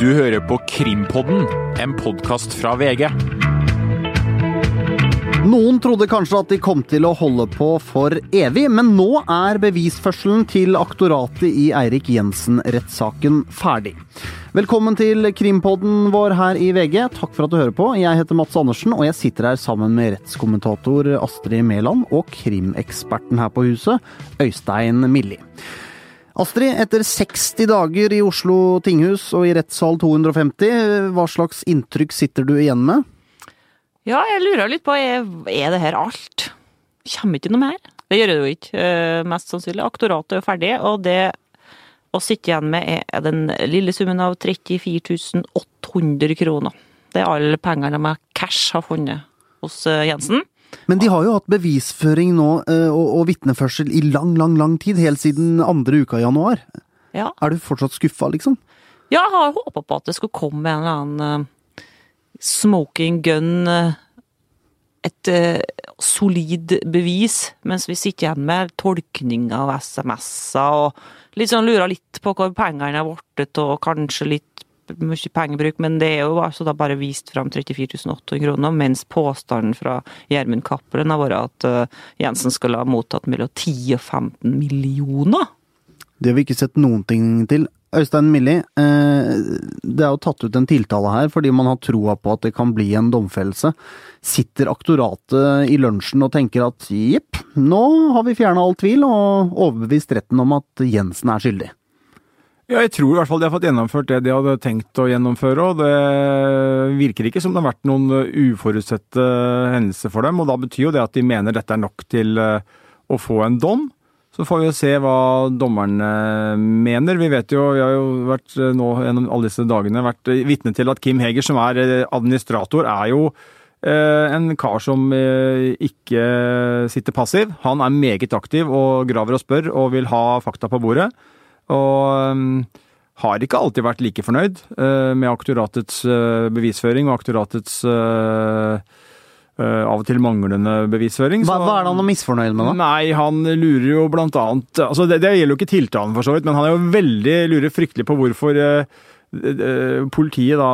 Du hører på Krimpodden, en podkast fra VG. Noen trodde kanskje at de kom til å holde på for evig, men nå er bevisførselen til aktoratet i Eirik Jensen-rettssaken ferdig. Velkommen til krimpodden vår her i VG. Takk for at du hører på. Jeg heter Mats Andersen, og jeg sitter her sammen med rettskommentator Astrid Mæland og krimeksperten her på huset, Øystein Milli. Astrid, etter 60 dager i Oslo tinghus og i rettssal 250, hva slags inntrykk sitter du igjen med? Ja, jeg lurer litt på, er, er det her alt? Kommer ikke noe mer? Det gjør det jo ikke, eh, mest sannsynlig. Aktoratet er jo ferdig, og det å sitte igjen med er den lille summen av 34 800 kroner. Det er alle pengene med cash har funnet hos eh, Jensen. Men de har jo hatt bevisføring nå eh, og, og vitneførsel i lang, lang, lang tid. Helt siden andre uka i januar. Ja, Er du fortsatt skuffa, liksom? ja jeg har håpa på at det skulle komme en eller annen eh, smoking gun, eh, et solid bevis, mens vi sitter igjen med tolkning av SMS-er og sånn lurer litt på hvor pengene er blitt, og kanskje litt mye pengebruk, men det er jo altså da bare vist fram 34 800 kroner, mens påstanden fra Gjermund Cappelen har vært at eh, Jensen skulle ha mottatt mellom 10 og 15 millioner. Det har vi ikke sett noen ting til. Øystein Milli, eh, det er jo tatt ut en tiltale her fordi man har troa på at det kan bli en domfellelse. Sitter aktoratet i lunsjen og tenker at jepp, nå har vi fjerna all tvil og overbevist retten om at Jensen er skyldig? Ja, jeg tror i hvert fall de har fått gjennomført det de hadde tenkt å gjennomføre. og Det virker ikke som det har vært noen uforutsette hendelser for dem. og Da betyr jo det at de mener dette er nok til eh, å få en dom. Så får vi jo se hva dommerne mener. Vi vet jo, vi har jo vært eh, nå gjennom alle disse dagene vært eh, vitne til at Kim Heger, som er administrator, er jo en kar som ikke sitter passiv. Han er meget aktiv og graver og spør og vil ha fakta på bordet. Og um, har ikke alltid vært like fornøyd uh, med aktoratets uh, bevisføring og aktoratets uh, av og til manglende bevisføring. Hva, hva er det han er misfornøyd med, da? Nei, han lurer jo blant annet altså det, det gjelder jo ikke tiltalen, for så vidt, men han er jo veldig lurer fryktelig på hvorfor politiet da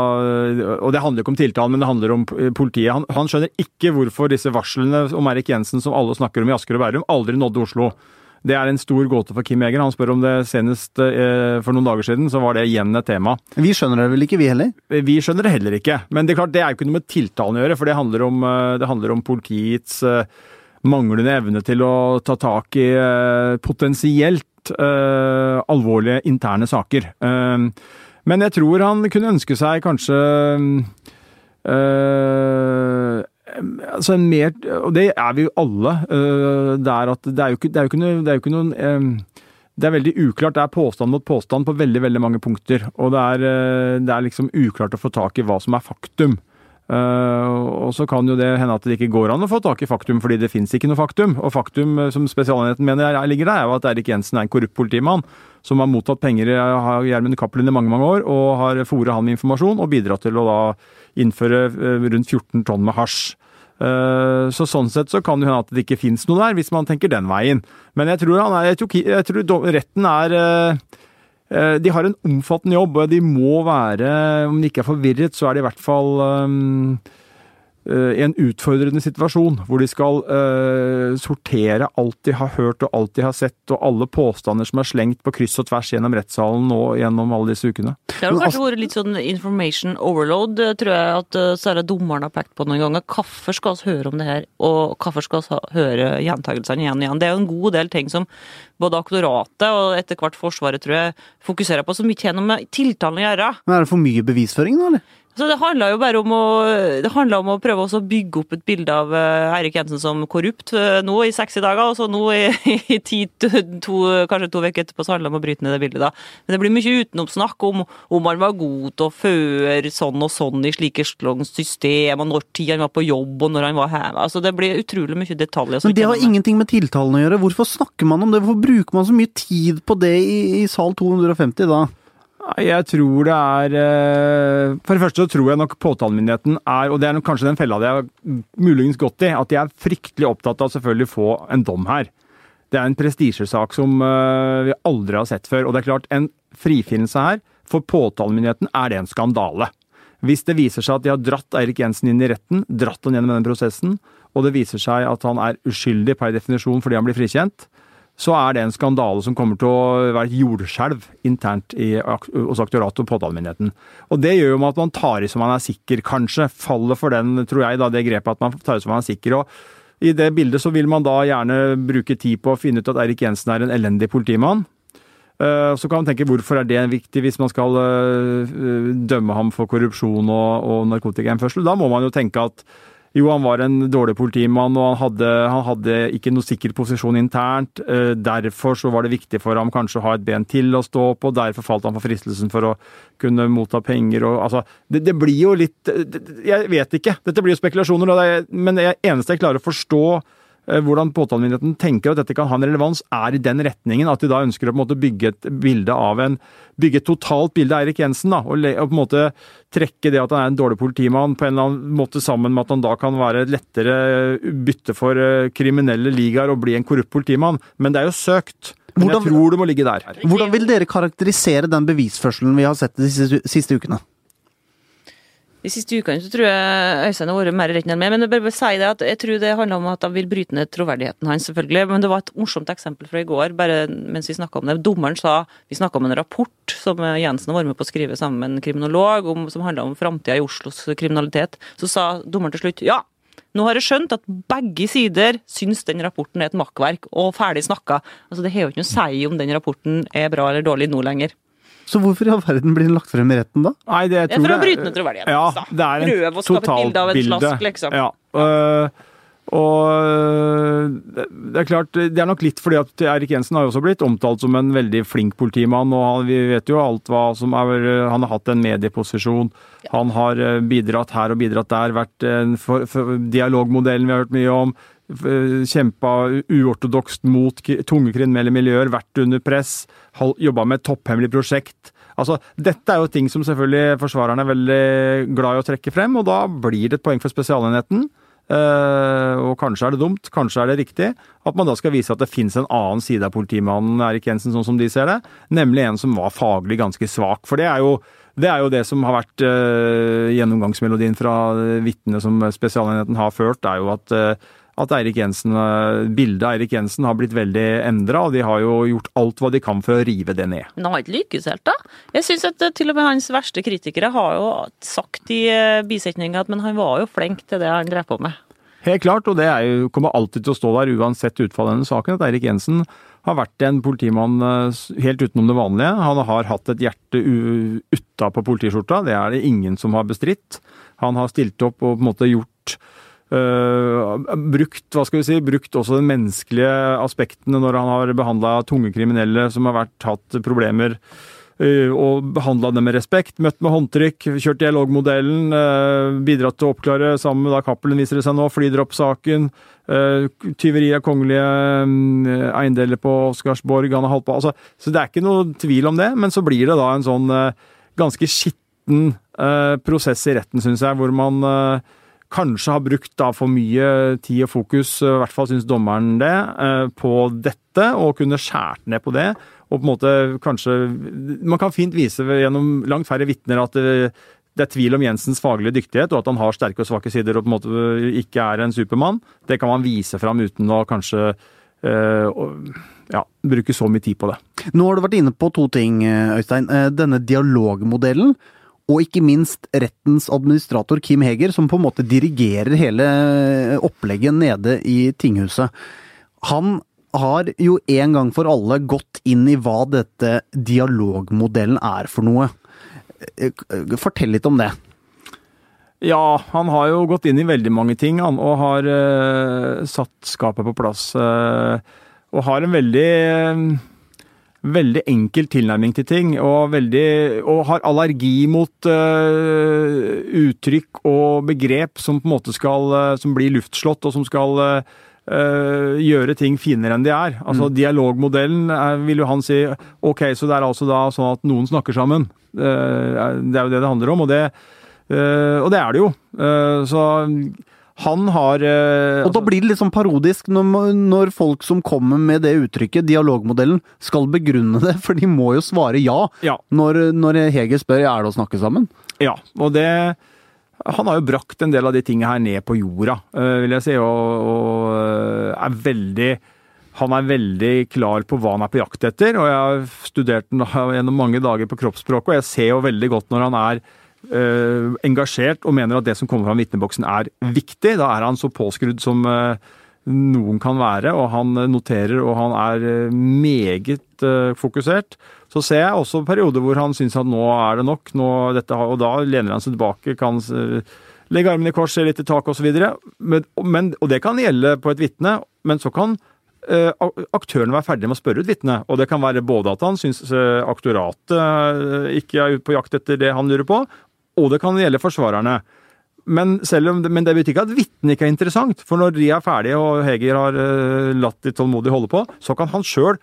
Og det handler ikke om tiltalen, men det handler om politiet. Han, han skjønner ikke hvorfor disse varslene om Erik Jensen som alle snakker om i Asker og Bærum, aldri nådde Oslo. Det er en stor gåte for Kim Eger. Han spør om det senest eh, for noen dager siden, så var det igjen et tema. Vi skjønner det vel ikke, vi heller? Vi skjønner det heller ikke. Men det er klart, det er jo ikke noe med tiltalen å gjøre, for det handler om, det handler om politiets manglende evne til å ta tak i potensielt uh, alvorlige interne saker. Men jeg tror han kunne ønske seg kanskje altså en mer, og det er vi jo alle, at det er jo ikke, det er jo ikke, noe, det er noen veldig uklart. Det er påstand mot påstand på veldig veldig mange punkter. Og det er, det er liksom uklart å få tak i hva som er faktum. og så kan jo det hende at det ikke går an å få tak i faktum, fordi det fins ikke noe faktum. Og faktum, som Spesialenheten mener jeg ligger der, er jo at Erik Jensen er en korrupt politimann som har mottatt penger av Gjermund Cappelen i mange mange år, og har fòret han med informasjon og bidratt til å da innføre rundt 14 tonn med hasj. Så sånn sett så kan det hende at det ikke fins noe der, hvis man tenker den veien. Men jeg tror, er, jeg tror, jeg tror retten er De har en omfattende jobb, og de må være Om de ikke er forvirret, så er de i hvert fall i en utfordrende situasjon, hvor de skal uh, sortere alt de har hørt og alt de har sett, og alle påstander som er slengt på kryss og tvers gjennom rettssalen nå gjennom alle disse ukene. Det har kanskje vært litt sånn information overload, tror jeg at særlig dommeren har pekt på noen ganger. Hvorfor skal vi høre om det her, og hvorfor skal vi høre gjentagelsene igjen og igjen? Det er jo en god del ting som både aktoratet og etter hvert Forsvaret, tror jeg, fokuserer på, som ikke har noe med tiltalen å gjøre. Men Er det for mye bevisføring, nå, eller? Så det handla jo bare om å, det om å prøve å bygge opp et bilde av Eirik Jensen som korrupt nå i 60 dager, og så nå i, i ti, to, kanskje to uker etterpå så handler det om å bryte ned det bildet. da. Men det blir mye utenomsnakk om om han var god til å føre sånn og sånn i slike slags system, og når tid han var på jobb, og når han var hjemme. Altså, det blir utrolig mye detaljer. Men det har ingenting med tiltalen å gjøre. Hvorfor snakker man om det? Hvorfor bruker man så mye tid på det i, i sal 250 da? Jeg tror det er For det første så tror jeg nok påtalemyndigheten er, og det er kanskje den fella de har muligens gått i, at de er fryktelig opptatt av selvfølgelig å få en dom her. Det er en prestisjesak som vi aldri har sett før. Og det er klart, en frifinnelse her For påtalemyndigheten er det en skandale. Hvis det viser seg at de har dratt Eirik Jensen inn i retten, dratt han gjennom denne prosessen, og det viser seg at han er uskyldig per definisjon fordi han blir frikjent, så er det en skandale som kommer til å være et jordskjelv internt i, hos aktoratet og påtalemyndigheten. Og det gjør jo med at man tar i som man er sikker, kanskje. Faller for den, tror jeg, da, det grepet at man tar i som man er sikker. og i det bildet så vil man da gjerne bruke tid på å finne ut at Eirik Jensen er en elendig politimann. Eh, så kan man tenke hvorfor er det viktig hvis man skal eh, dømme ham for korrupsjon og, og narkotikainnførsel. Da må man jo tenke at jo, han var en dårlig politimann, og han hadde, han hadde ikke noe sikker posisjon internt. Eh, derfor så var det viktig for ham kanskje å ha et ben til å stå på. Derfor falt han for fristelsen for å kunne motta penger og altså Det, det blir jo litt Jeg vet ikke. Dette blir jo spekulasjoner, men det eneste jeg klarer å forstå hvordan påtalemyndigheten tenker at dette kan ha en relevans, er i den retningen at de da ønsker å på en måte bygge et bilde av en bygge et totalt bilde av Eirik Jensen. da, og, på en måte trekke det at han er en dårlig politimann på en eller annen måte sammen med at han da kan være lettere bytte for eh, kriminelle ligaer og bli en korrupt politimann. Men det er jo søkt. Men jeg tror det må ligge der. Hvordan vil dere karakterisere den bevisførselen vi har sett de siste ukene? De siste ukene så tror jeg Øystein har vært mer retten enn meg. Men jeg bare si det at jeg tror det handler om at de vil bryte ned troverdigheten hans, selvfølgelig. Men det var et morsomt eksempel fra i går, bare mens vi snakka om det. Dommeren sa Vi snakka om en rapport som Jensen har vært med på å skrive sammen med en kriminolog, om, som handla om framtida i Oslos kriminalitet. Så sa dommeren til slutt ja. Nå har jeg skjønt at begge sider syns den rapporten er et makkverk, og ferdig snakka. Altså, det har jo ikke noe å si om den rapporten er bra eller dårlig nå lenger. Så hvorfor i all verden blir den lagt frem i retten, da? Nei, det, det er for å bryte ned troverdigheten. Ja, det er en totalbilde. Liksom. Ja, Uh, og øh, det er klart, det er nok litt fordi at Erik Jensen har jo også blitt omtalt som en veldig flink politimann, og han, vi vet jo alt hva som er Han har hatt en medieposisjon, ja. han har øh, bidratt her og bidratt der, vært en for, for, dialogmodellen vi har hørt mye om kjempa uortodokst mot tunge kriminelle miljøer, vært under press, jobba med et topphemmelig prosjekt. Altså, Dette er jo ting som selvfølgelig forsvarerne er veldig glad i å trekke frem, og da blir det et poeng for Spesialenheten. Uh, og kanskje er det dumt, kanskje er det riktig, at man da skal vise at det fins en annen side av politimannen Erik Jensen, sånn som de ser det, nemlig en som var faglig ganske svak. For det er jo det, er jo det som har vært uh, gjennomgangsmelodien fra vitnene som Spesialenheten har ført, er jo at uh, at Eirik Jensen, eh, bildet av Eirik Jensen har blitt veldig endra, og de har jo gjort alt hva de kan for å rive det ned. Men han har ikke lykkes helt, da? Jeg syns at eh, til og med hans verste kritikere har jo sagt i eh, bisetninga at men han var jo flink til det han drev på med. Helt klart, og det jo, kommer alltid til å stå der uansett utfall av denne saken, at Eirik Jensen har vært en politimann helt utenom det vanlige. Han har hatt et hjerte utapå politiskjorta, det er det ingen som har bestridt. Han har stilt opp og på en måte gjort Uh, brukt hva skal vi si, brukt også de menneskelige aspektene når han har behandla tunge kriminelle som har vært, hatt problemer, uh, og behandla dem med respekt. Møtt med håndtrykk, kjørt dialogmodellen, uh, bidratt til å oppklare sammen med da Cappelen, viser det seg nå, Flydrapssaken, uh, tyveri av kongelige eiendeler på Oscarsborg han har holdt på. Altså, så det er ikke noe tvil om det, men så blir det da en sånn ganske skitten prosess i retten, syns jeg, hvor man kanskje har brukt da for mye tid og fokus, i hvert fall syns dommeren det, eh, på dette, og kunne skjært ned på det. Og på en måte kanskje Man kan fint vise gjennom langt færre vitner at det, det er tvil om Jensens faglige dyktighet, og at han har sterke og svake sider og på en måte ikke er en supermann. Det kan man vise fram uten å kanskje øh, ja, bruke så mye tid på det. Nå har du vært inne på to ting, Øystein. Eh, denne dialogmodellen og ikke minst rettens administrator Kim Heger, som på en måte dirigerer hele opplegget nede i tinghuset. Han har jo en gang for alle gått inn i hva dette dialogmodellen er for noe. Fortell litt om det. Ja, han har jo gått inn i veldig mange ting, han, og har uh, satt skapet på plass. Uh, og har en veldig uh, veldig enkel tilnærming til ting, og, veldig, og har allergi mot uh, uttrykk og begrep som på en måte skal, uh, som blir luftslått, og som skal uh, gjøre ting finere enn de er. Altså mm. Dialogmodellen er, vil jo han si ok, så det er altså da sånn at noen snakker sammen. det er jo det det handler om, og det, og det er det jo. så Han har eh, Og da blir det litt sånn parodisk når, når folk som kommer med det uttrykket, dialogmodellen, skal begrunne det, for de må jo svare ja, Ja. når, når Heger spør er det å snakke sammen. Ja, og det Han har jo brakt en del av de tingene her ned på jorda, eh, vil jeg si, og, og eh, er veldig han er veldig klar på hva han er på jakt etter, og jeg har studert den gjennom mange dager på kroppsspråket, og jeg ser jo veldig godt når han er eh, engasjert og mener at det som kommer fra vitneboksen er viktig. Da er han så påskrudd som eh, noen kan være, og han noterer og han er eh, meget eh, fokusert. Så ser jeg også perioder hvor han syns at nå er det nok, nå, dette, og da lener han seg tilbake, kan eh, legge armene i kors, se litt i taket osv. Og det kan gjelde på et vitne, men så kan eh, ak- aktørene være ferdige med å spørre ut vitnet. Og det kan være både at han syns eh, aktoratet eh, ikke er på jakt etter det han lurer på, og det kan gjelde forsvarerne. Men, om, men det betyr ikke at vitnet ikke er interessant. For når de er ferdige og Heger har uh, latt de tålmodig holde på, så kan han sjøl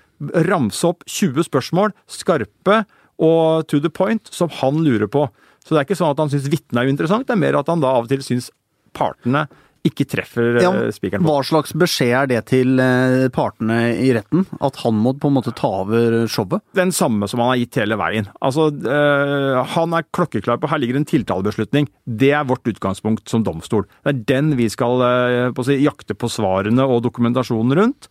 ramse opp 20 spørsmål, skarpe og to the point, som han lurer på. Så det er ikke sånn at han syns vitnet er uinteressant, det er mer at han da av og til syns partene ikke treffer Ja, eh, spikeren på. hva slags beskjed er det til eh, partene i retten? At han må på en måte ta over showet? den samme som han har gitt hele veien. Altså, øh, Han er klokkeklar på her ligger en tiltalebeslutning. Det er vårt utgangspunkt som domstol. Det er den vi skal øh, på si, jakte på svarene og dokumentasjonen rundt.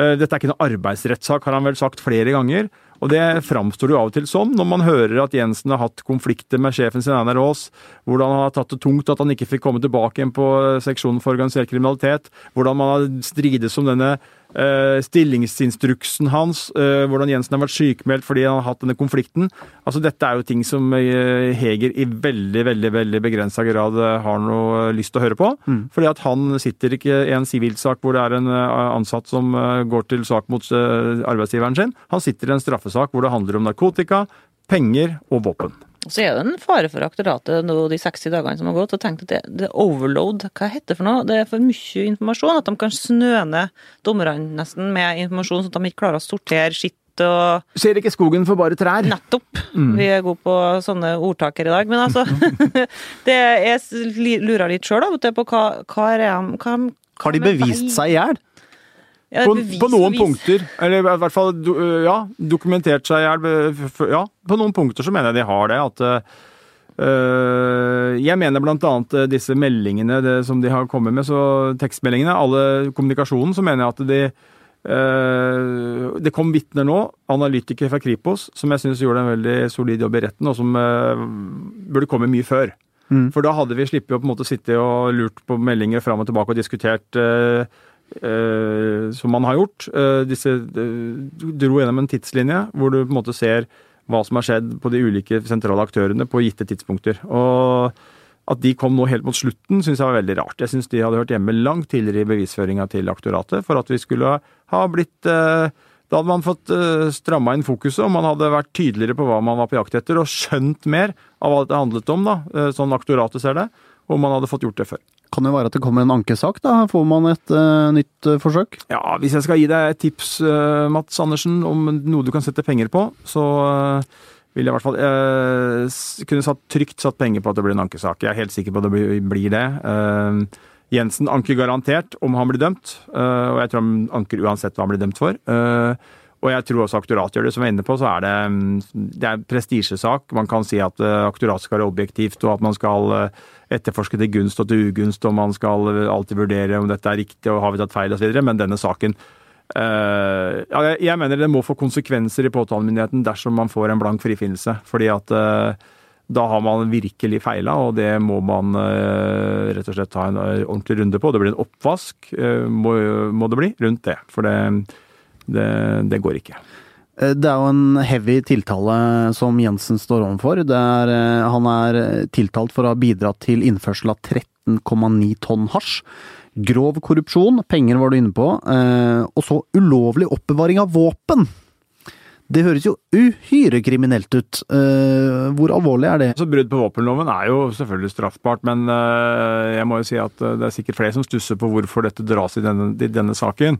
Dette er ikke noe arbeidsrettssak, har han vel sagt flere ganger. Og det framstår jo av og til som, når man hører at Jensen har hatt konflikter med sjefen sin Einar Aas, hvordan han har tatt det tungt at han ikke fikk komme tilbake igjen på seksjonen for organisert kriminalitet, hvordan man har strides om denne stillingsinstruksen hans, eh, hvordan Jensen har vært sykemeldt fordi han har hatt denne konflikten. Altså Dette er jo ting som eh, Heger i veldig veldig, veldig begrensa grad eh, har noe lyst til å høre på. Fordi at han sitter ikke i en sivilsak hvor det er en eh, ansatt som eh, går til sak mot eh, arbeidsgiveren sin. Han sitter i en straffesak hvor det handler om narkotika, penger og våpen. Og så er det en fare for aktoratet nå de 60 dagene som har gått, og tenkt at det, det er overload, hva heter det for noe? Det er for mye informasjon, at de kan snø ned dommerne nesten med informasjon, sånn at de ikke klarer å sortere skitt og Ser ikke skogen for bare trær? Nettopp. Vi er gode på sånne ordtak her i dag. Men altså det Jeg lurer litt sjøl av og til på hva, hva er det hva, Har de bevist seg i hjel? Ja, På, bevis- på noen bevis. punkter, eller i hvert fall do- ja, dokumentert seg i hjel. Ja, på noen punkter så mener jeg de har det. At øh, Jeg mener øh, disse meldingene det, som de har kommet med, så tekstmeldingene, alle kommunikasjonen, så mener jeg at de øh, Det kom vitner nå, analytikere fra Kripos, som jeg syns gjorde en veldig solid jobb i retten, og som øh, burde komme mye før. For da hadde vi sluppet å på en måte sitte og lurt på meldinger fram og tilbake og diskutert øh, eh, som man har gjort. Eh, disse eh, dro gjennom en tidslinje hvor du på en måte ser hva som har skjedd på de ulike sentrale aktørene på gitte tidspunkter. Og at de kom nå helt mot slutten, syns jeg var veldig rart. Jeg syns de hadde hørt hjemme langt tidligere i bevisføringa til aktoratet, for at vi skulle ha blitt eh, Da hadde man fått stramma inn fokuset, og man hadde vært tydeligere på hva man var på jakt etter, og skjønt mer av hva det handlet om, da, eh, sånn aktoratet ser det, og man hadde fått gjort det før. Kan jo være at det kommer en ankesak, da. Får man et uh, nytt uh, forsøk? Ja, hvis jeg skal gi deg et tips, uh, Mats Andersen, om noe du kan sette penger på, så vil jeg i hvert fall kunne satt, trygt satt penger på at det blir en ankesak. Jeg er helt sikker på at det blir, blir det. Jensen anker garantert om han blir dømt, og jeg tror han anker uansett hva han blir dømt for. Og jeg tror også aktorat gjør det, som jeg er inne på, så er det, mm, det er prestisjesak. Man kan si at aktorat skal være objektivt, og at man skal etterforske til gunst og til ugunst, og man skal alltid vurdere om dette er riktig, og har vi tatt feil, osv. Men denne saken ja, jeg- mener det må få konsekvenser i påtalemyndigheten dersom man får en blank frifinnelse. Fordi at eh, da har man virkelig feila, og det må man eh, rett og slett ta en ordentlig runde på. Det blir en oppvask, må, må det bli, rundt det. For det, det, det går ikke. Eh, Det er jo en heavy tiltale som Jensen står overfor. Er, eh, han er tiltalt for å ha bidratt til innførsel av 13,9 tonn hasj. Grov korrupsjon, penger var du inne på, eh, og så ulovlig oppbevaring av våpen. Det høres jo uhyre kriminelt ut. Eh, Hvor alvorlig er det? Så Brudd på våpenloven er jo selvfølgelig straffbart, men eh, jeg må jo si at eh, det er sikkert flere som stusser på hvorfor dette dras i denne, i denne saken.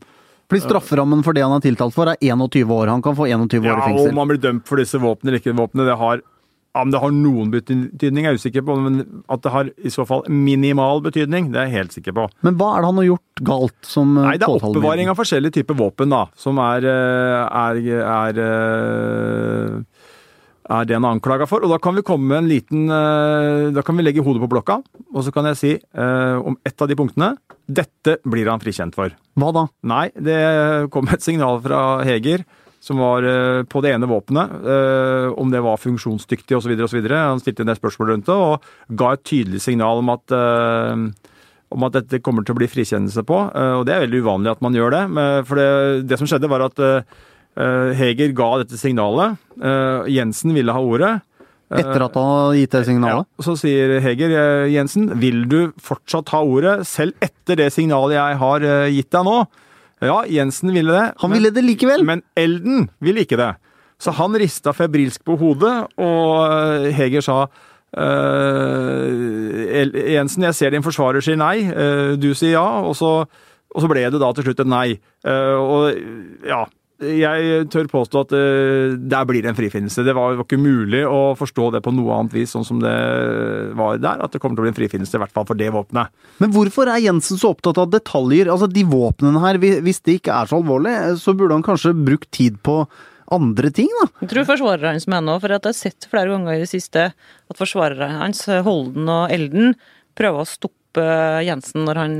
Fordi strafferammen for det han er tiltalt for, er 21 år. Han kan få 21 år i fengsel. Ja, Om han blir dømt for disse våpnene eller ikke våpnene, det har Ja, Det har noen betydning, jeg er usikker på. Men at det har i så fall minimal betydning, det er jeg helt sikker på. Men hva er det han har gjort galt som eh, Nei, Det er oppbevaring av forskjellige typer våpen, da. Som er, er, er, er, eh, er det han er anklaga for. Og da kan vi komme med en liten eh, Da kan vi legge hodet på blokka, og så kan jeg si eh, om ett av de punktene Dette blir han frikjent for. Hva da? Nei, det kom et signal fra Heger som var eh, på det ene våpenet, eh, om det var funksjonsdyktig osv. Han stilte en del spørsmål rundt det og ga et tydelig signal om at, eh, om at dette kommer til å bli frikjennelse på. Eh, Og det er veldig uvanlig at man gjør det. For det, det som skjedde, var at Heger ga dette signalet. Eh, Jensen ville ha ordet. Etter at han har gitt det signalet? Ja, så sier Heger eh, Jensen, vil du fortsatt ha ordet selv etter det signalet jeg har eh, gitt deg nå? Ja, Jensen ville det. Han ville det likevel! men Elden ville ikke det. Så han rista febrilsk på hodet, og eh, Heger sa eh, Jensen, jeg ser din forsvarer sier nei, eh, du sier ja, og så, og så ble det da til slutt et nei. Eh, og ja, jeg tør påstå at eh, der blir det en frifinnelse. Det var, var ikke mulig å forstå det på noe annet vis, sånn som det var der, at det kommer til å bli en frifinnelse, i hvert fall for det våpenet. Men hvorfor er Jensen så opptatt av detaljer? Altså, de våpnene her, hvis det ikke er så alvorlig, så burde han kanskje brukt tid på andre ting, da? Jeg tror forsvarerne hans mener òg, for at jeg har sett flere ganger i det siste at forsvarerne hans, Holden og Elden, prøver å stoppe Jensen når han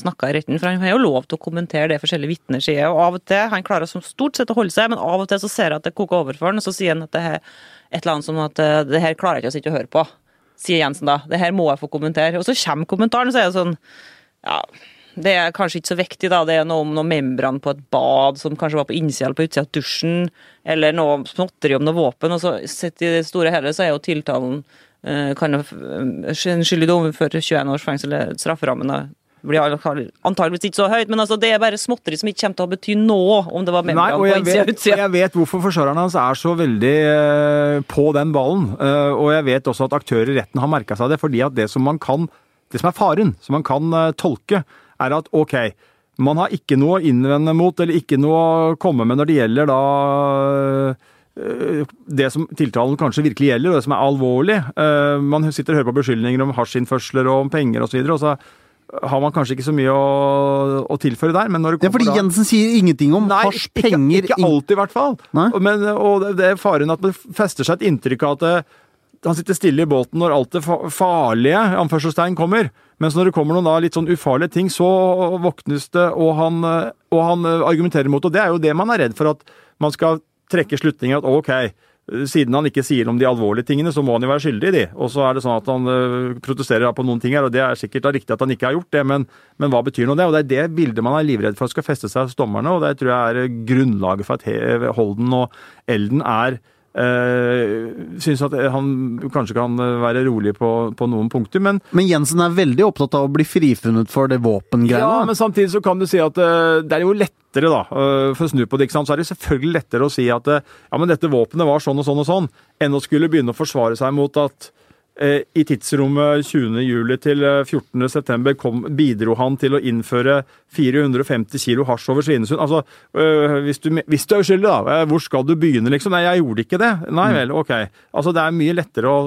snakka i retten. For han har jo lov til å kommentere det forskjellige vitner sier. Og av og til, han klarer som stort sett å holde seg, men av og til så ser jeg at det koker over for han, og så sier han at det er et eller annet som at eh, det her klarer jeg ikke å sitte og høre på. Sier Jensen da. Det her må jeg få kommentere. Og så kommer kommentaren, så er det sånn Ja, det er kanskje ikke så viktig, da. Det er noe om noe membran på et bad som kanskje var på innsida eller på utsida av dusjen, eller noe småtteri om noe våpen. Og så sett i det store hele så er jo tiltalen eh, kan f- en skyldig dom for 21 års fengsel, eller strafferammen blir antageligvis ikke så høyt, men altså det er bare småtteri som ikke kommer til å bety noe om det var og på innsida og utsida. jeg vet hvorfor forsvareren hans er så veldig eh, på den ballen. Eh, og jeg vet også at aktører i retten har merka seg det, fordi at det som man kan, det som er faren, som man kan eh, tolke, er at ok, man har ikke noe å innvende mot, eller ikke noe å komme med når det gjelder da eh, det som tiltalen kanskje virkelig gjelder, og det som er alvorlig. Eh, Man sitter og hører på beskyldninger om hasjinnførsler og om penger osv., og, så og så har man kanskje ikke så mye å, å tilføre der. Men når det Det er fordi da- Jensen sier ingenting om Nei, hasj, penger ikke ikke alltid i hvert fall. Men, og det- det er faren at det fester seg et inntrykk av at det, han sitter stille i båten når alt det farlige anførselstegn kommer. Mens når det kommer noen da litt sånn ufarlige ting, så våknes det, og han, eh, og han eh, argumenterer mot det. Og det er jo det man er redd for, at man skal trekke slutninger at ok, eh, siden han ikke sier om de alvorlige tingene, så må han jo være skyldig i de. Og så er det sånn at han øh, protesterer på noen ting her, og det er sikkert riktig at han ikke har gjort det, men, men hva betyr nå det? Og det er det bildet man er livredd for at skal feste seg hos dommerne, og det tror jeg er grunnlaget for at Holden og Elden er øh, synes at han kanskje kan være rolig på, på noen punkter, men Men Jensen er veldig opptatt av å bli frifunnet for det våpengreiene. ja, men samtidig så kan du si at uh, det er jo lettere, da, uh, for å snu på det, ikke sant, så er det selvfølgelig lettere å si at uh, ja, men dette våpenet var sånn og sånn og sånn, enn å skulle begynne å forsvare seg mot at eh, i tidsrommet 20. juli til eh, 14. september bidro han til å innføre 450 kilo hasj over Svinesund. Altså, øh, hvis, du, hvis du er uskyldig, da, eh, hvor skal du begynne, liksom? Nei, jeg gjorde ikke det. Nei Mm. vel, ok. Altså, det er mye lettere å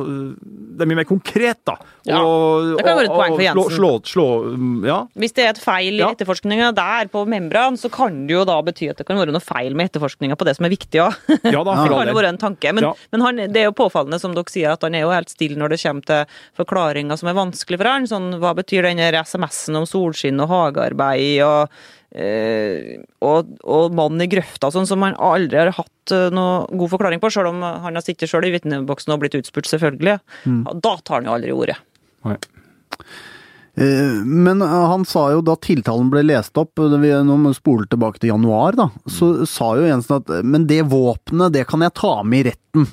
Det er mye mer konkret, da. Ja, Og- det kan være et og- poeng for Jensen. Slå, slå, slå Ja. Hvis det er et feil i Ja. etterforskninga der på membran, så kan det jo da bety at det kan være noe feil med etterforskninga på det som er viktig òg. Ja da, Det kan jo være en tanke. Men, men han, det er jo påfallende, som dere sier, at han er jo helt stille når det kommer til forklaringer som er vanskelig for han. Sånn, hva betyr den SMS-en om solskinn og hagearbeid og eh, og, og mannen i grøfta, sånn som han aldri har hatt eh, noe god forklaring på, selv om han har sittet sjøl i vitneboksen og blitt utspurt, selvfølgelig. Da tar han jo aldri ordet. Nei. Eh, Men han sa jo da tiltalen ble lest opp, eh, det vi- når spoler tilbake til januar, da, så sa jo Jensen at men det våpenet, det kan jeg ta med i retten.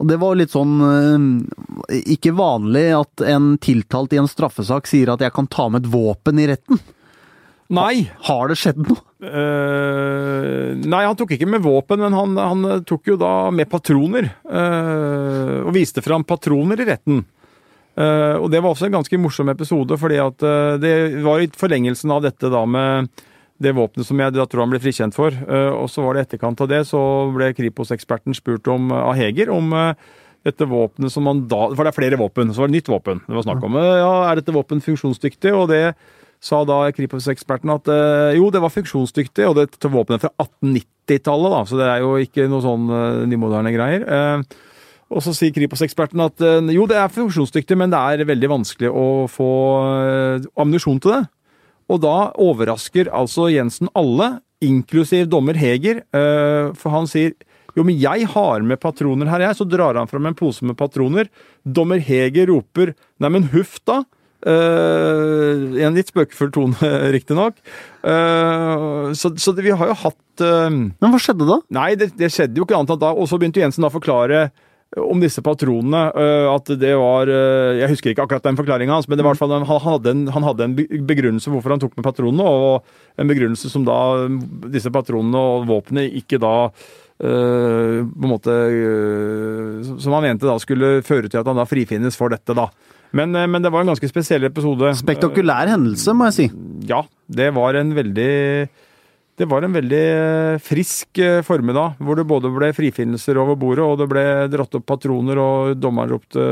Og det var litt sånn ikke vanlig at en tiltalt i en straffesak sier at jeg kan ta med et våpen i retten. Nei. Har det skjedd noe? Uh, nei, han tok ikke med våpen, men han, han tok jo da med patroner. Uh, og viste fram patroner i retten. Uh, og det var også en ganske morsom episode, fordi at det var i forlengelsen av dette da med det våpenet som jeg da tror han ble frikjent for. Og så var det etterkant av det, så ble Kripos-eksperten spurt om, av Heger om dette våpenet som han da For det er flere våpen, så var det nytt våpen det var snakk om. Ja, Er dette våpen funksjonsdyktig? Og det sa da Kripos-eksperten at eh, jo, det var funksjonsdyktig, og det dette våpenet fra 1890-tallet, da, så det er jo ikke noe sånn eh, nymoderne greier. Eh, og så sier Kripos-eksperten at jo, det er funksjonsdyktig, men det er veldig vanskelig å få ammunisjon til det. Og da overrasker altså Jensen alle, inklusiv dommer Heger, for han sier jo, men jeg har med patroner her, jeg. Så drar han fram en pose med patroner. Dommer Heger roper nei, men huff da. Uh, en litt spøkefull tone, riktignok. Uh, så, så det, vi har jo hatt uh, Men hva skjedde da? Nei, det, det, skjedde jo ikke annet enn da. Og så begynte Jensen da å forklare om disse patronene. At det var Jeg husker ikke akkurat den forklaringa hans, men det var i hvert fall, han, hadde en, han hadde en begrunnelse hvorfor han tok med patronene, og en begrunnelse som da disse patronene og våpenet ikke da Uh, på en måte uh, Som han mente da skulle føre til at han da frifinnes for dette, da. Men, uh, men det var en ganske spesiell episode. Spektakulær hendelse, må jeg si. Ja. Det var en veldig det var en veldig frisk formiddag, hvor det både ble frifinnelser over bordet, og det ble dratt opp patroner, og dommeren ropte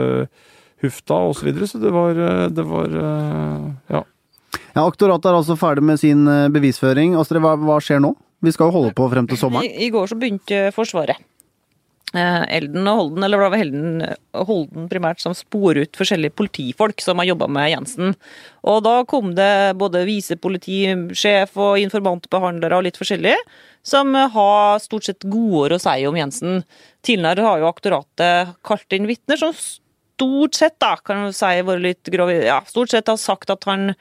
hufta osv. Så, videre, så det var, det var ja. ja. Aktoratet er altså ferdig med sin bevisføring. Astrid, hva, hva skjer nå? Vi skal jo holde på frem til sommeren. I, i går så begynte Forsvaret. Eh, Elden og Holden, eller det var Helden Holden primært, som sporer ut forskjellige politifolk som har jobba med Jensen. Og da kom det både visepolitisjef og informantbehandlere og litt forskjellig, som har stort sett godord å si om Jensen. Tidligere har jo aktoratet kalt inn vitner som stort sett, da, kan vi si, vært litt grove, ja, stort sett har sagt at han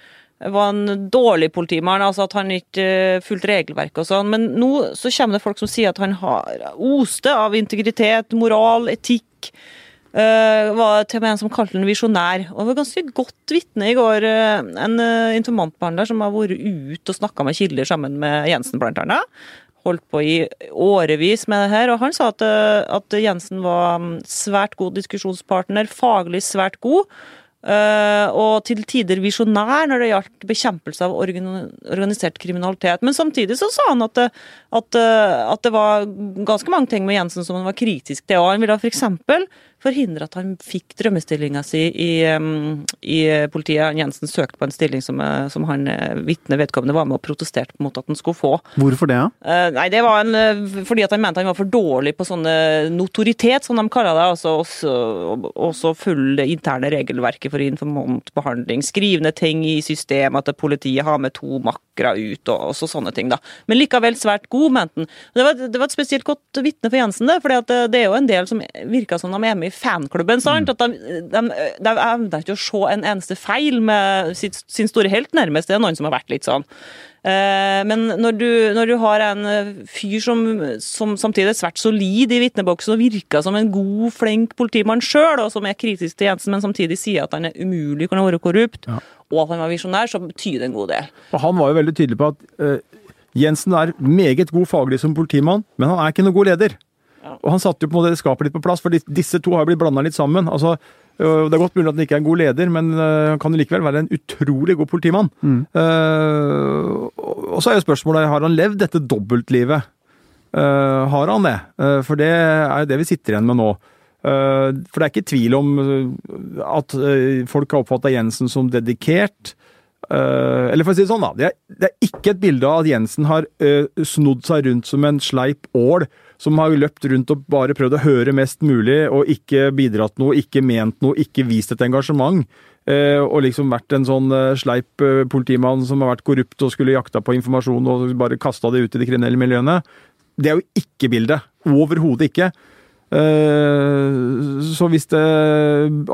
var en dårlig politimann, altså at han ikke uh, fulgte regelverket og sånn. Men nå så kommer det folk som sier at han har oste av integritet, moral, etikk. Uh, var til og med en som kalte han visjonær. Og var ganske godt vitne i går. Uh, en uh, informantbehandler som har vært ute og snakka med kilder sammen med Jensen, blant annet. Holdt på i årevis med det her, og han sa at, at Jensen var mm, svært god diskusjonspartner, faglig svært god. Uh, og til tider visjonær når det gjaldt bekjempelse av organisert kriminalitet. Men samtidig så sa han at det, at, at det var ganske mange ting med Jensen som han var kritisk til. Og han ville f.eks forhindre at han fikk drømmestillinga si i, i, politiet. Jensen søkte på en stilling som, eh, som han eh, vitne vedkommende var med og protesterte mot at han skulle få. Hvorfor det? Uh, nei, det var en, fordi at han mente han var for dårlig på sånne notoritet, som de kaller det. Altså også, også følge det interne regelverket for informantbehandling. Skrivende ting i systemet, at politiet har med to makkere ut, og også sånne ting. da. Men likevel svært god, mente han. Det var, det var et spesielt godt vitne for Jensen, det, for det er jo en del som virka som de er med i fanklubben. sant? At de, de, de evner ikke å se en eneste feil med sitt, sin store helt, nærmest. Det er noen som har vært litt sånn. Eh, men når du, når du, har en eh, fyr som, som samtidig er svært solid i vitneboksen og virker som en god, flink politimann sjøl, og som er kritisk til Jensen, men samtidig sier at han er umulig kan være korrupt, ja. Og at han var visjonær, så betyr det en god del. Og Han var jo veldig tydelig på at uh, Jensen er meget god faglig som politimann, men han er ikke noen god leder. Og han satte jo på en måte skapet litt på plass, for disse to har blitt blanda litt sammen. altså det er godt mulig at han ikke er en god leder, men han kan likevel være en utrolig god politimann. Mm. Uh, og så er jo spørsmålet har han levd dette dobbeltlivet. Uh, har han det? Uh, for det er jo det vi sitter igjen med nå. For det er ikke tvil om at folk har oppfatta Jensen som dedikert. eller for å si det sånn, da. Det er, ikke et bilde av at Jensen har snodd seg rundt som en sleip ål som har løpt rundt og bare prøvd å høre mest mulig, og ikke bidratt noe, ikke ment noe, ikke vist et engasjement. Eh, og liksom vært en sånn eh, sleip eh, politimann som har vært korrupt og skulle jakta på informasjon og bare kasta det ut i de kriminelle miljøene. Det er jo ikke bildet. Overhodet ikke. Eh, så hvis det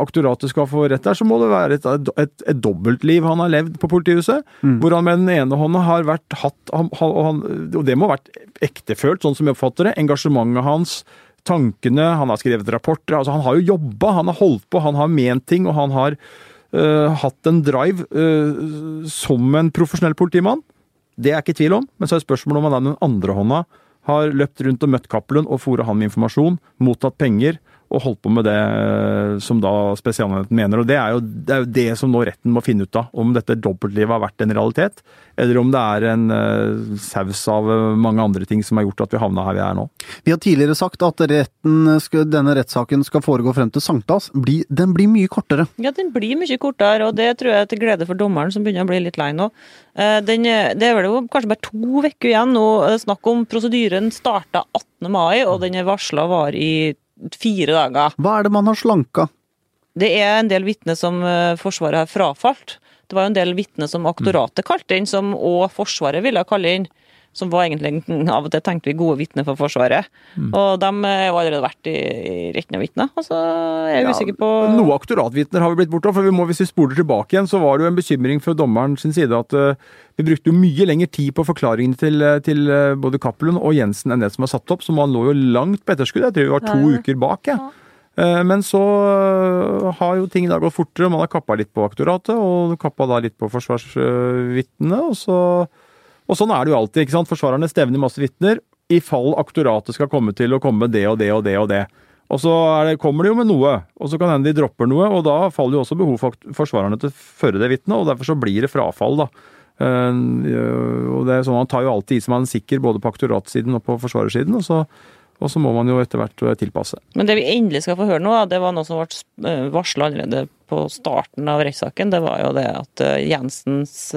aktoratet skal få rett der, så må det være et, et, et dobbeltliv han har levd på politihuset. Mm. Hvor han med den ene hånda har vært hatt han, han, Og det må ha vært ektefølt, sånn som jeg oppfatter det. Engasjementet hans, tankene, han har skrevet rapporter. altså Han har jo jobba, han har holdt på, han har ment ting, og han har uh, hatt en drive uh, som en profesjonell politimann. Det er jeg ikke i tvil om, men så er spørsmålet om han er den andre hånda har løpt rundt og møtt Cappelen og fôra han med informasjon, mottatt penger og holdt på med det eh, som da Spesialenheten mener. Og det er, jo, det er jo det som nå retten må finne ut av. Om dette dobbeltlivet har vært en realitet, eller om det er en uh, saus av uh, mange andre ting som har gjort at vi havna her vi er nå. Vi har tidligere sagt at retten skal, denne rettssaken skal foregå frem til sankthans. Bli, den blir mye kortere. Ja, den blir mye kortere, og det tror jeg er til glede for dommeren, som begynner å bli litt lei nå. Eh, Den, det er vel jo kanskje bare to uker igjen nå. Snakk om prosedyren starta 18. mai, og den er varsla var i fire dager. Hva er det man har slanka? Det er en del vitner som eh, Forsvaret har frafalt. Det var jo en del vitner som aktoratet kalte inn, som òg Forsvaret ville kalle inn. Som var egentlig av og til tenkte vi gode vitner for Forsvaret. Og de har jo allerede vært i, i retten av vitner. Og så er jeg usikker på Noe aktoratvitner har vi blitt borte av, for vi må, hvis vi spoler tilbake igjen, så var det jo en bekymring fra dommeren sin side at uh, vi brukte jo mye lengre tid på forklaringene til, eh, til uh, både Cappelen og Jensen enn det som var satt opp, så man lå jo langt på etterskudd. Jeg tror vi var to Ja. uker bak, jeg. Eh, Men så eh, har jo ting da gått fortere. Man har kappa litt på aktoratet, og kappa da litt på forsvarsvitnene. Og, så- og sånn er det jo alltid. ikke sant? Forsvarerne stevner masse vitner i fall aktoratet skal komme til å komme med det og det og det og det. Og så det, kommer de jo med noe, og så kan hende de dropper noe, og da faller jo også behov for forsvarerne til å føre det vitnet, og derfor så blir det frafall, da. Eh, og det er sånn Man tar jo alltid i som man er sikker, både på aktoratsiden og på forsvarersiden, og så, og så må man jo etter hvert eh, tilpasse. Men det vi endelig skal få høre nå, det var noe som ble varsla allerede på starten av rettssaken. Det var jo det at Jensens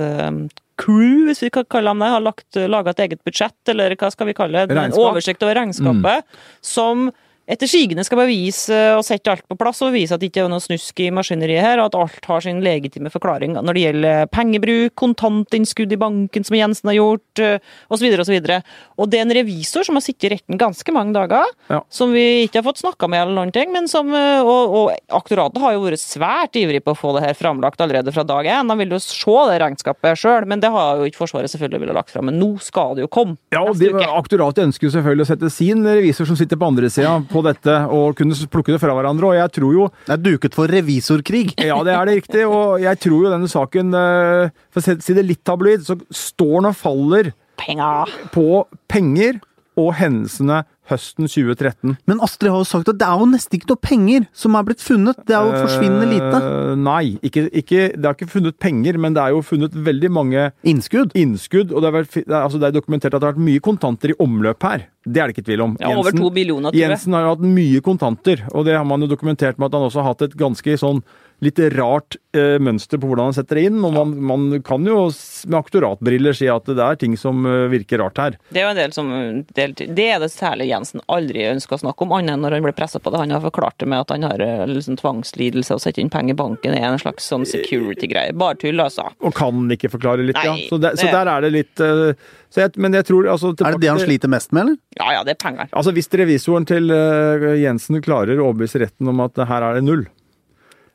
crew, hvis vi kan kalle dem det, har lagt, laga et eget budsjett, eller hva skal vi kalle det? En oversikt over regnskapet, som etter sigende skal bevise og sette alt på plass og bevise at det ikke er noe snusk i maskineriet her, og at alt har sin legitime forklaring når det gjelder pengebruk, kontantinnskudd i banken som Jensen har gjort, eh, osv. osv. Og og det er en revisor som har sittet i retten ganske mange dager, Ja. som vi ikke har fått snakka med, eller noen ting, men som, eh, og, og aktoratet har jo vært svært ivrig på å få det her framlagt allerede fra dag én. De vil jo se det regnskapet sjøl, men det har jo ikke Forsvaret selvfølgelig ville lagt fram. Men nå skal det jo komme. Ja, og de. Aktoratet ønsker jo selvfølgelig å sette sin revisor som sitter på andre sida på dette, og kunne plukke det fra hverandre. Og jeg tror jo Det er duket for revisorkrig. Ja, det er det riktig. Og jeg tror jo denne saken, eh, for å si- si det litt tabloid, så står den og faller Penger! på penger og hendelsene høsten 2013. Men Astrid har jo sagt at det er jo nesten ikke noe penger som er blitt funnet. Det er jo forsvinnende lite. Uh, nei, ikke, ikke, det er ikke funnet penger, men det er jo funnet veldig mange Innskudd. innskudd. Og det er, vel, altså det er dokumentert at det har vært mye kontanter i omløp her. Det er det ikke tvil om. Ja, over to millioner, tror jeg. Jensen har jo hatt mye kontanter, og det har man jo dokumentert med at han også har hatt et ganske sånn litt rart eh, mønster på hvordan han setter det inn. Og man, man kan jo med aktoratbriller si at det er ting som eh, virker rart her. Det er jo en del som del, Det er det særlig Jensen aldri ønsker å snakke om, annet enn når han ble pressa på det. Han har forklart det med at han har eh, liksom tvangslidelse og sette inn penger i banken Det er en slags sånn security-greie. Bare tull, altså. Og kan ikke forklare litt, ja. Så, der, så det- der er det litt eh, så jeg, Men jeg tror altså Er det det han sliter mest med, eller? Ja ja, det er penger. Altså Hvis revisoren til eh, Jensen klarer å overbevise retten om at her er det null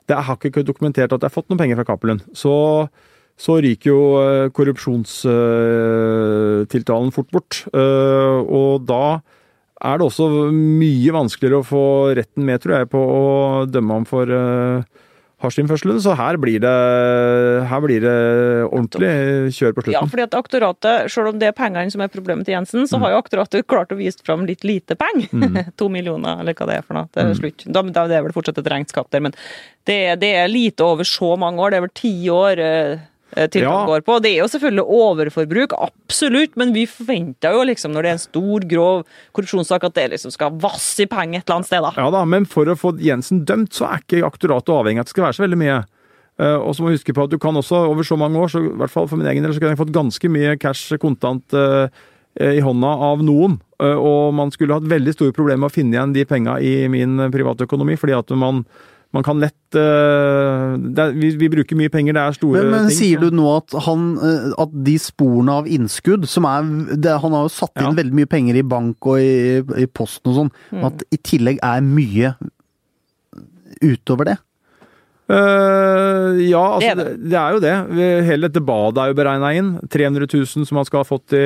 Det har ikke dokumentert at det er fått noen penger fra Cappelen. Så, så ryker jo eh, korrupsjonstiltalen fort bort. Eh, og da er det også mye vanskeligere å få retten med, tror jeg, på å dømme ham for hasjinnførselen. Så her blir det, her blir det ordentlig kjør på slutten. Ja, fordi at aktoratet, selv om det er pengene som er problemet til Jensen, så har jo aktoratet klart å vise fram litt lite penger. to millioner, eller hva det er for noe. Det er slutt. Da, det er vel fortsatt et regnskap der, men det, det er lite over så mange år. Det er vel ti år eh, tiltak Ja. går på. Det er jo selvfølgelig overforbruk, absolutt, men vi forventer jo liksom når det er en stor, grov korrupsjonssak, at det liksom skal vasse i penger et eller annet sted, da. Ja da, men for å få Jensen dømt, så er ikke aktoratet avhengig av at det skal være så veldig mye. Eh, og så må vi huske på at du kan også over så mange år, så i hvert fall for min egen del, så kunne jeg fått ganske mye cash kontant eh, i hånda av noen. Eh, og man skulle hatt veldig store problemer med å finne igjen de penga i min private økonomi, fordi at man, man kan lett eh, det er, vi, vi bruker mye penger, det er store Men, men ting. sier du nå at, han, eh, at de sporene av innskudd som er det, Han har jo satt inn Ja. veldig mye penger i bank og i, i posten og sånn, at i tillegg er mye utover det? Uh, ja, altså, Det er det, det. det er jo det. Hele dette badet er jo beregna inn. 300 000 som han skal ha fått i,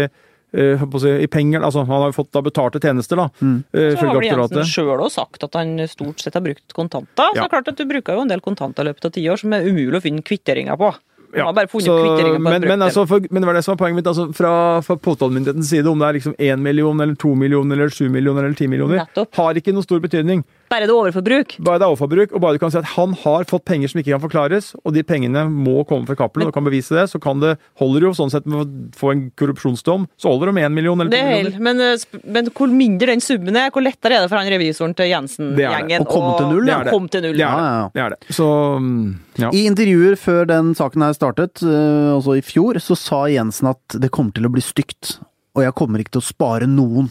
eh, på å si, i penger. Altså, han har jo fått da betalte tjenester, da. eh, Så har vel Jensen sjøl òg sagt at han stort sett har brukt kontanter. Så det er klart at Du bruker jo en del kontanter i løpet av ti år som er umulig å finne kvitteringer på. Ja, så- men, men, altså, for, men det var det som var poenget mitt. Altså, fra, fra påtalemyndighetens side, om det er liksom én million, eller to millioner, eller sju millioner, eller ti millioner, Nettopp. har ikke noe stor betydning. Bare det er overforbruk. Bare det er overforbruk, og bare du kan si at han har fått penger som ikke kan forklares, og de pengene må komme fra Cappelen, og kan bevise det, så kan det, holder jo sånn sett med å få en korrupsjonsdom, så holder det med én million eller to er millioner. men, eh, men hvor mindre den summen er, hvor lettere er det for han revisoren til Jensen-gjengen. Å komme til null, ja. Det er til null. Ja, ja, ja. Det er det. Så mm, ja. I intervjuer før den saken her startet, eh, altså i fjor, så sa Jensen at det kommer til å bli stygt, og jeg kommer ikke til å spare noen.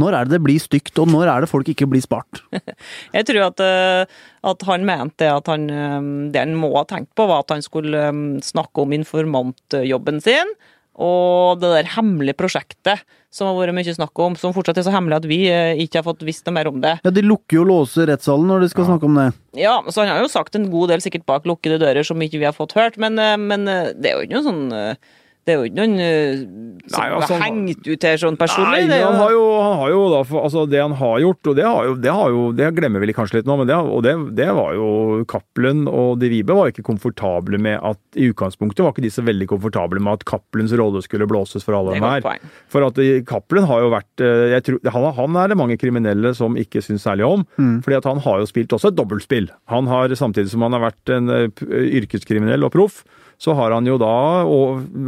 Når er det det blir stygt, og når er det folk ikke blir spart? Jeg tror at, eh, at han mente at han eh, Det han må ha tenkt på, var at han skulle eh, snakke om informantjobben sin. Og det der hemmelige prosjektet som har vært mye snakk om, som fortsatt er så hemmelig at vi ikke har fått visst noe mer om det. Ja, De lukker jo og låser rettssalen når de skal snakke om det. Ja, så han har jo sagt en god del sikkert bak lukkede dører som ikke vi har fått hørt, men, men det er jo ikke noe sånn det er jo ikke noen eh, som Nei, altså, har hengt ut her sånn personlig. Nei, det han har jo, han har jo da, for, altså det han har gjort, og det, har jo, det, har jo, det glemmer vi kanskje litt nå, men det, og det, det var jo Cappelen og De Vibe var ikke komfortable med at I utgangspunktet var ikke de så veldig komfortable med at Cappelens rolle skulle blåses for alle dem her. For at eh, Cappelen har jo vært eh, jeg tror, han, han er det mange kriminelle som ikke syns særlig om. fordi at han har jo spilt også et dobbeltspill. Han har, Samtidig som han har vært en eh, yrkeskriminell og proff, så har han jo da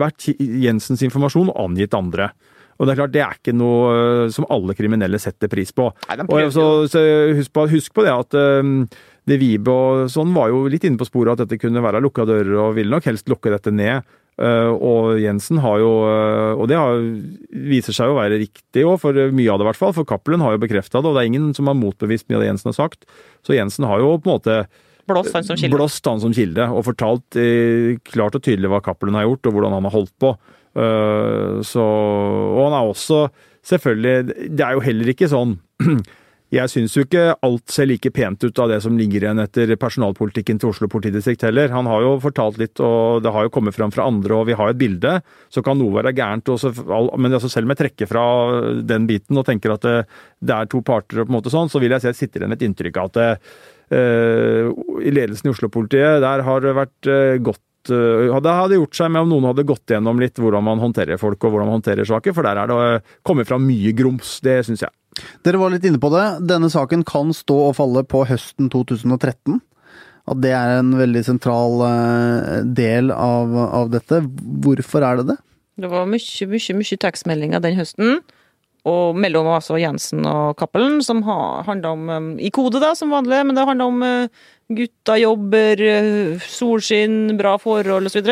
vært Jensens informasjon og angitt andre. Og det er klart, det er ikke noe eh, som alle kriminelle setter pris på. Nei, og så, så husk, på, husk på det at um, De Vibe og sånn var jo litt inne på sporet at dette kunne være lukka dører, og ville nok helst lukke dette ned. Uh, og Jensen har jo uh, Og det har, viser seg å være riktig òg, for mye av det i hvert fall. For Cappelen har jo bekrefta det, og det er ingen som har motbevist mye av det Jensen har sagt. Så Jensen har jo på en måte Blåst han som kilde. blåst han som kilde, og fortalt eh, klart og tydelig hva Cappelen har gjort, og hvordan han har holdt på. Eh, så, og han er også selvfølgelig Det er jo heller ikke sånn Jeg syns jo ikke alt ser like pent ut av det som ligger igjen etter personalpolitikken til Oslo politidistrikt heller. Han har jo fortalt litt, og det har jo kommet fram fra andre, og vi har et bilde. Så kan noe være gærent, også, men altså selv om jeg trekker fra den biten og tenker at det, det er to parter, og på en måte sånn, så vil jeg si at jeg sitter igjen med et inntrykk av at det, eh, i ledelsen i Oslo-politiet, der har det vært eh, godt eh, Det hadde gjort seg med om noen hadde gått gjennom litt hvordan man håndterer folk og hvordan man håndterer saker, for der er det eh, kommet fram mye grums. Det syns jeg. Dere var litt inne på det. Denne saken kan stå og falle på høsten 2013. At det er en veldig sentral eh, del av, av dette. Hvorfor er det det? Det var mye, mye, mye tekstmeldinger den høsten. Og mellom altså Jensen og Cappelen, som handla om um, I kode, da, som vanlig, men det handla om uh, gutta jobber, uh, solskinn, bra forhold osv.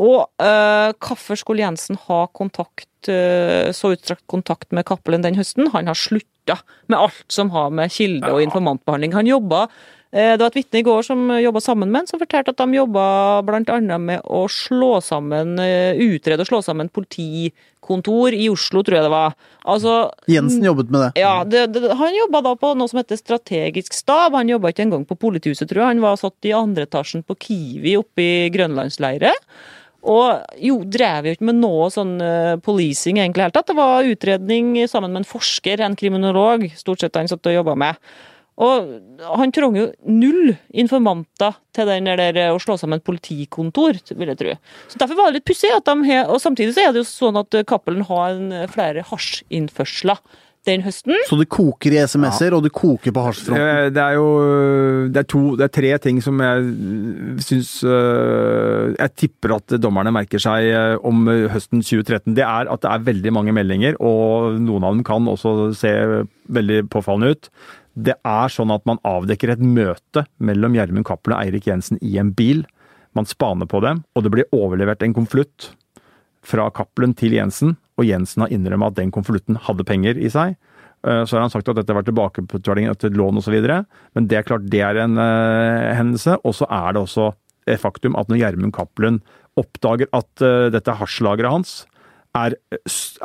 Og uh, hvorfor skulle Jensen ha kontakt, uh, så utstrakt kontakt med Cappelen den høsten? Han har slutta med alt som har med kilde- og informantbehandling. Han jobba eh, det var et vitne i går som jobba sammen med ham, som fortalte at de jobba bl.a. med å slå sammen, eh, utrede og slå sammen politikontor i Oslo, tror jeg det var. Altså, Jensen jobbet med det. ja, det, det, Han jobba da på noe som heter strategisk stab. Han jobba ikke engang på politihuset, tror jeg. Han var satt i andre etasjen på Kiwi oppe i Grønlandsleiret. Og jo, drev jo ikke med noe sånn uh, policing egentlig helt tatt. Det var utredning sammen med en forsker, en kriminolog, stort sett han satt og jobba med. Og han trenger jo null informanter til den der å slå sammen politikontor, vil jeg tro. Så Derfor var det litt pussig. at de har- Og samtidig så er det jo sånn at Cappelen har en, flere hasjinnførsler den høsten. Så det koker i SMS-er, og det koker på hasjfronten. Eh, Det er jo det er, to, det er tre ting som jeg syns Jeg tipper at dommerne merker seg om høsten 2013. Det er at det er veldig mange meldinger, og noen av dem kan også se veldig påfallende ut. Det er sånn at man avdekker et møte mellom Gjermund Cappelen og Eirik Jensen i en bil. Man spaner på dem, og det blir overlevert en konvolutt fra Cappelen til Jensen, og Jensen har innrømmet at den konvolutten hadde penger i seg. Eh, Så har han sagt at dette var tilbakebetaling etter et lån osv., men det er klart det er en uh, hendelse. Og så er det også et faktum at når Gjermund Cappelen oppdager at uh, dette hasjlageret hans er,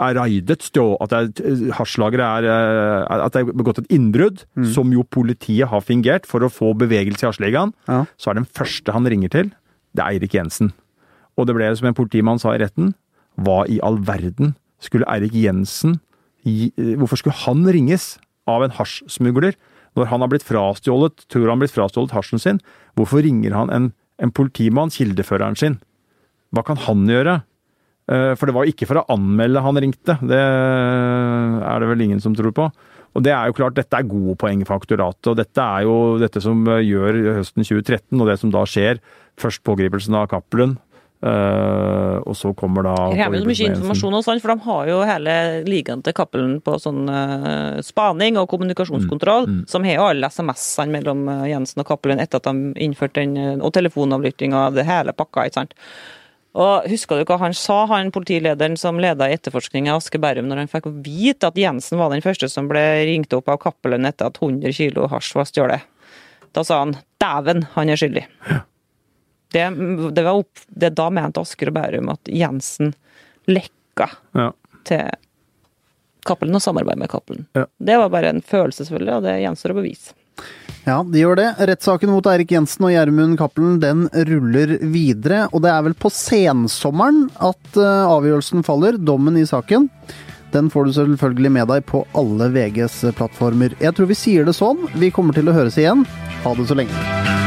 er raidet, stjå, at det er, hasjlageret er, eh, det er begått et innbrudd, som jo politiet har fingert for å få bevegelse i hasjligaen, Ja. så er den første han ringer til, det er Eirik Jensen. Og det ble som en politimann sa i retten, hva i all verden skulle Eirik Jensen Hvorfor skulle han ringes av en hasjsmugler når han har blitt frastjålet, tror han har blitt frastjålet hasjen sin? Hvorfor ringer han en, en politimann, kildeføreren sin? Hva kan han gjøre? Eh, For det var ikke for å anmelde han ringte, det er det vel ingen som tror på. Og det er jo klart, dette er gode poeng for aktoratet, og dette er jo dette som gjør høsten 2013, og det som da skjer. Først pågripelsen av Cappelen, eh, og så kommer da Her er så mye informasjon og sånn, for de har jo hele ligaen til Cappelen på sånn eh, spaning og kommunikasjonskontroll, Mm, som har jo alle SMS-ene mellom eh, Jensen og Cappelen etter at de innførte den, eh, og telefonavlyttinga det hele pakka, ikke sant. Og Husker du hva han sa, han politilederen som leda etterforskninga i Aske Bærum, når han fikk vite at Jensen var den første som ble ringt opp av Cappelen etter at 100 kilo hasj var stjålet? Da sa han 'dæven, han er skyldig'. Det, det, var opp, det da mente Asker og Bærum at Jensen lekka Ja. til Cappelen og samarbeid med Cappelen. Ja. Det var bare en følelse, selvfølgelig, og det gjenstår å bevise. Ja, de gjør det. Rettssaken mot Eirik Jensen og Gjermund Cappelen den ruller videre. Og det er vel på sensommeren at eh, avgjørelsen faller, dommen i saken. Den får du selvfølgelig med deg på alle VGs plattformer. Jeg tror vi sier det sånn. Vi kommer til å høres igjen. Ha det så lenge.